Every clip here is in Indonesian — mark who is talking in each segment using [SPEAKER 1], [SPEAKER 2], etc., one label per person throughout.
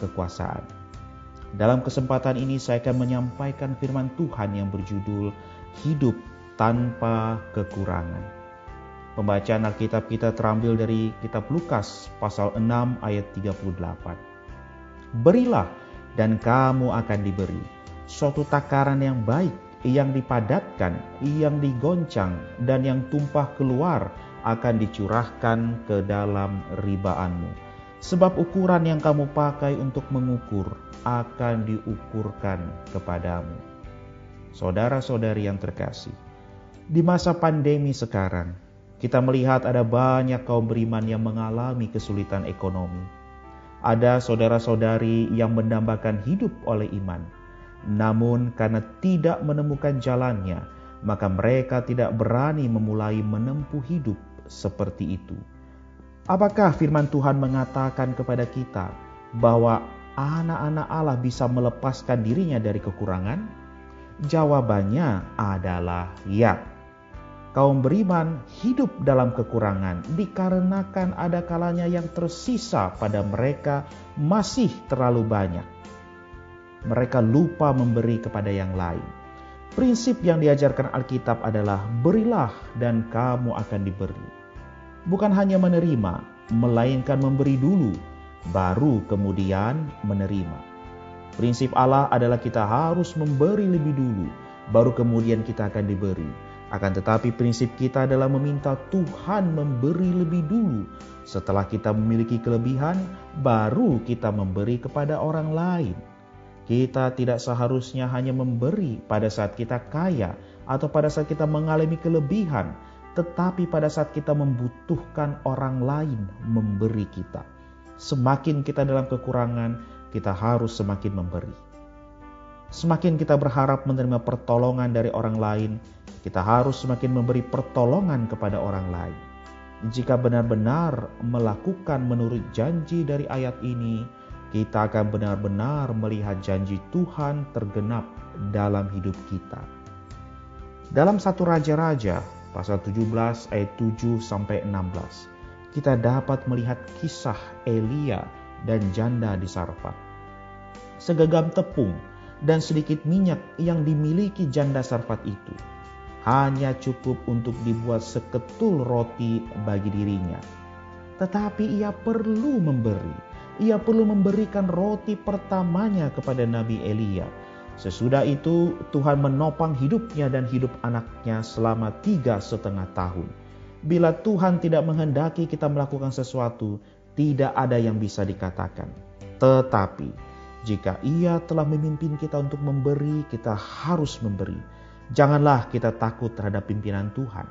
[SPEAKER 1] kekuasaan. Dalam kesempatan ini saya akan menyampaikan firman Tuhan yang berjudul Hidup tanpa kekurangan. Pembacaan Alkitab kita terambil dari kitab Lukas pasal 6 ayat 38. Berilah dan kamu akan diberi suatu takaran yang baik, yang dipadatkan, yang digoncang, dan yang tumpah keluar akan dicurahkan ke dalam ribaanmu Sebab ukuran yang kamu pakai untuk mengukur akan diukurkan kepadamu. Saudara-saudari yang terkasih, di masa pandemi sekarang, kita melihat ada banyak kaum beriman yang mengalami kesulitan ekonomi. Ada saudara-saudari yang mendambakan hidup oleh iman, namun karena tidak menemukan jalannya, maka mereka tidak berani memulai menempuh hidup seperti itu. Apakah firman Tuhan mengatakan kepada kita bahwa anak-anak Allah bisa melepaskan dirinya dari kekurangan? Jawabannya adalah ya. Kaum beriman hidup dalam kekurangan dikarenakan ada kalanya yang tersisa pada mereka masih terlalu banyak. Mereka lupa memberi kepada yang lain. Prinsip yang diajarkan Alkitab adalah berilah dan kamu akan diberi bukan hanya menerima, melainkan memberi dulu, baru kemudian menerima. Prinsip Allah adalah kita harus memberi lebih dulu, baru kemudian kita akan diberi. Akan tetapi prinsip kita adalah meminta Tuhan memberi lebih dulu. Setelah kita memiliki kelebihan, baru kita memberi kepada orang lain. Kita tidak seharusnya hanya memberi pada saat kita kaya atau pada saat kita mengalami kelebihan, tetapi pada saat kita membutuhkan orang lain memberi kita. Semakin kita dalam kekurangan, kita harus semakin memberi. Semakin kita berharap menerima pertolongan dari orang lain, kita harus semakin memberi pertolongan kepada orang lain. Jika benar-benar melakukan menurut janji dari ayat ini, kita akan benar-benar melihat janji Tuhan tergenap dalam hidup kita. Dalam satu raja-raja, pasal 17 ayat 7 sampai 16. Kita dapat melihat kisah Elia dan janda di Sarfat. Segenggam tepung dan sedikit minyak yang dimiliki janda Sarfat itu hanya cukup untuk dibuat seketul roti bagi dirinya. Tetapi ia perlu memberi. Ia perlu memberikan roti pertamanya kepada Nabi Elia Sesudah itu Tuhan menopang hidupnya dan hidup anaknya selama tiga setengah tahun. Bila Tuhan tidak menghendaki kita melakukan sesuatu, tidak ada yang bisa dikatakan. Tetapi jika ia telah memimpin kita untuk memberi, kita harus memberi. Janganlah kita takut terhadap pimpinan Tuhan.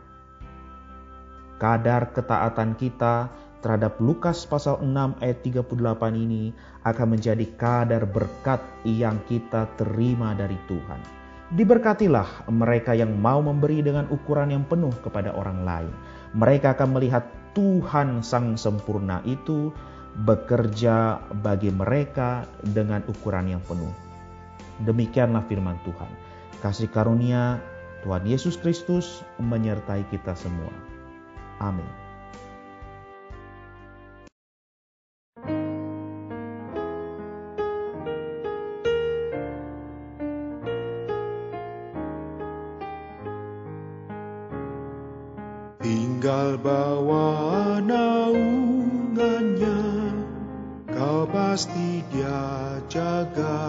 [SPEAKER 1] Kadar ketaatan kita terhadap Lukas pasal 6 ayat 38 ini akan menjadi kadar berkat yang kita terima dari Tuhan. Diberkatilah mereka yang mau memberi dengan ukuran yang penuh kepada orang lain. Mereka akan melihat Tuhan Sang Sempurna itu bekerja bagi mereka dengan ukuran yang penuh. Demikianlah firman Tuhan. Kasih karunia Tuhan Yesus Kristus menyertai kita semua. Amin.
[SPEAKER 2] Tinggal bawa naungannya, kau pasti dia jaga.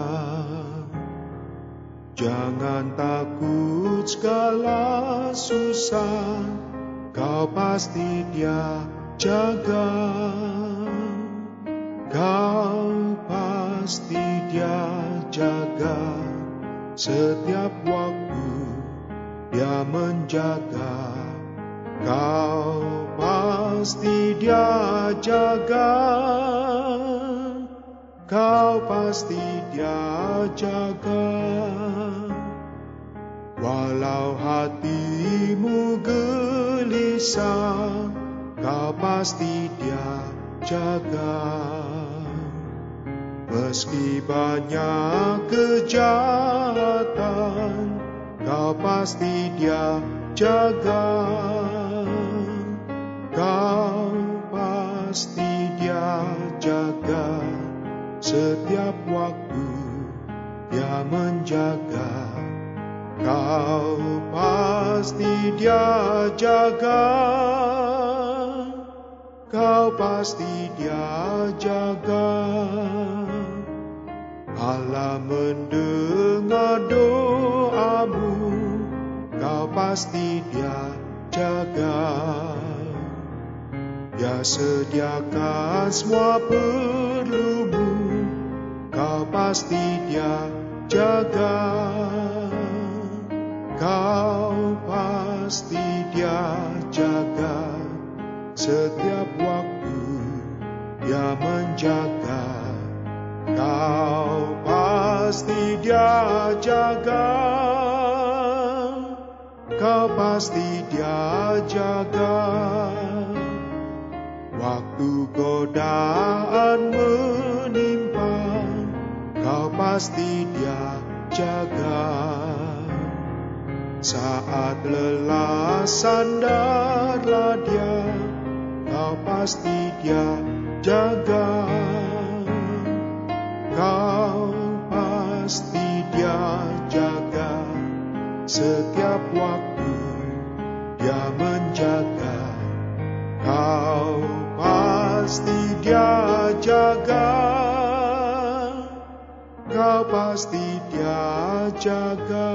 [SPEAKER 2] Jangan takut segala susah, kau pasti dia jaga. Kau pasti dia jaga setiap waktu dia menjaga Kau pasti dia jaga kau pasti dia jaga. Walau hatimu gelisah, kau pasti dia jaga. Meski banyak kejahatan, kau pasti dia jaga. Pasti dia jaga setiap waktu dia menjaga. Kau pasti dia jaga. Kau pasti dia jaga. Allah mendengar doamu, kau pasti dia jaga. Dia sediakan semua perlumu, kau pasti dia jaga. Kau pasti dia jaga setiap waktu dia menjaga. Kau pasti dia jaga. Kau pasti dia jaga. Waktu godaan menimpa, kau pasti dia jaga. Saat lelah sandarlah dia, kau pasti dia jaga. Kau pasti dia jaga setiap waktu dia menjaga. Pasti dia jaga.